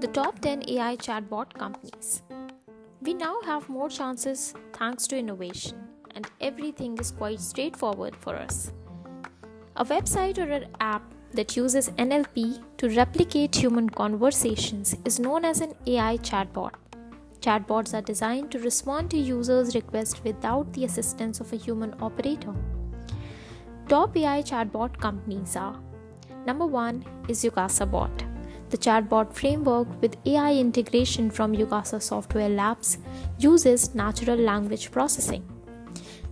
the top 10 AI chatbot companies. We now have more chances thanks to innovation, and everything is quite straightforward for us. A website or an app that uses NLP to replicate human conversations is known as an AI chatbot. Chatbots are designed to respond to users' requests without the assistance of a human operator. Top AI chatbot companies are Number 1 is Yugasa Bot. The chatbot framework with AI integration from Yugasa Software Labs uses natural language processing.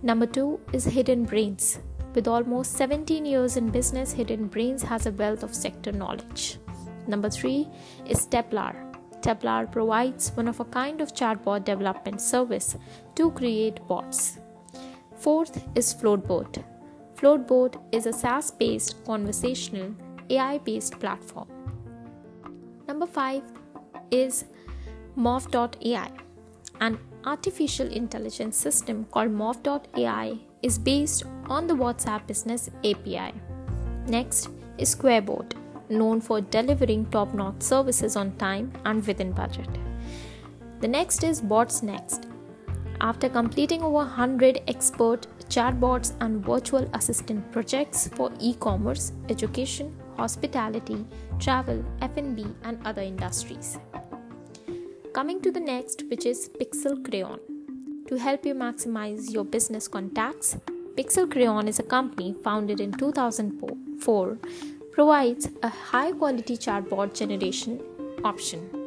Number 2 is Hidden Brains. With almost 17 years in business, Hidden Brains has a wealth of sector knowledge. Number 3 is Steplar. Steplar provides one of a kind of chatbot development service to create bots. Fourth is Floatbot. Floatbot is a SaaS based conversational AI based platform. Number 5 is Morph.ai. An artificial intelligence system called Morph.ai is based on the WhatsApp Business API. Next is Squarebot, known for delivering top notch services on time and within budget. The next is Bots Next, after completing over 100 expert chatbots and virtual assistant projects for e-commerce, education, hospitality, travel, F&B and other industries. Coming to the next which is Pixel Crayon. To help you maximize your business contacts, Pixel Crayon is a company founded in 2004 provides a high quality chatbot generation option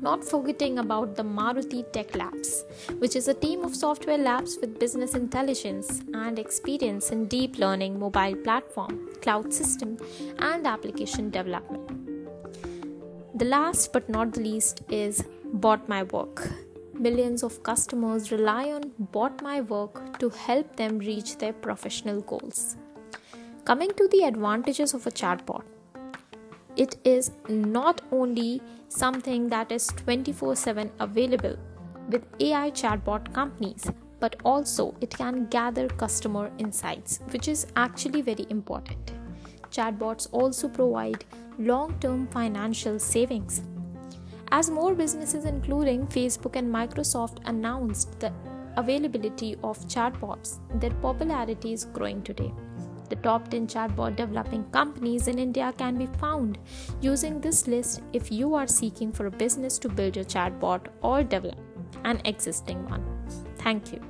not forgetting about the Maruti Tech Labs, which is a team of software labs with business intelligence and experience in deep learning, mobile platform, cloud system, and application development. The last but not the least is Bot My Work. Millions of customers rely on Bot My Work to help them reach their professional goals. Coming to the advantages of a chatbot, it is not only something that is 24 7 available with AI chatbot companies, but also it can gather customer insights, which is actually very important. Chatbots also provide long term financial savings. As more businesses, including Facebook and Microsoft, announced the availability of chatbots, their popularity is growing today. The top 10 chatbot developing companies in India can be found using this list if you are seeking for a business to build your chatbot or develop an existing one. Thank you.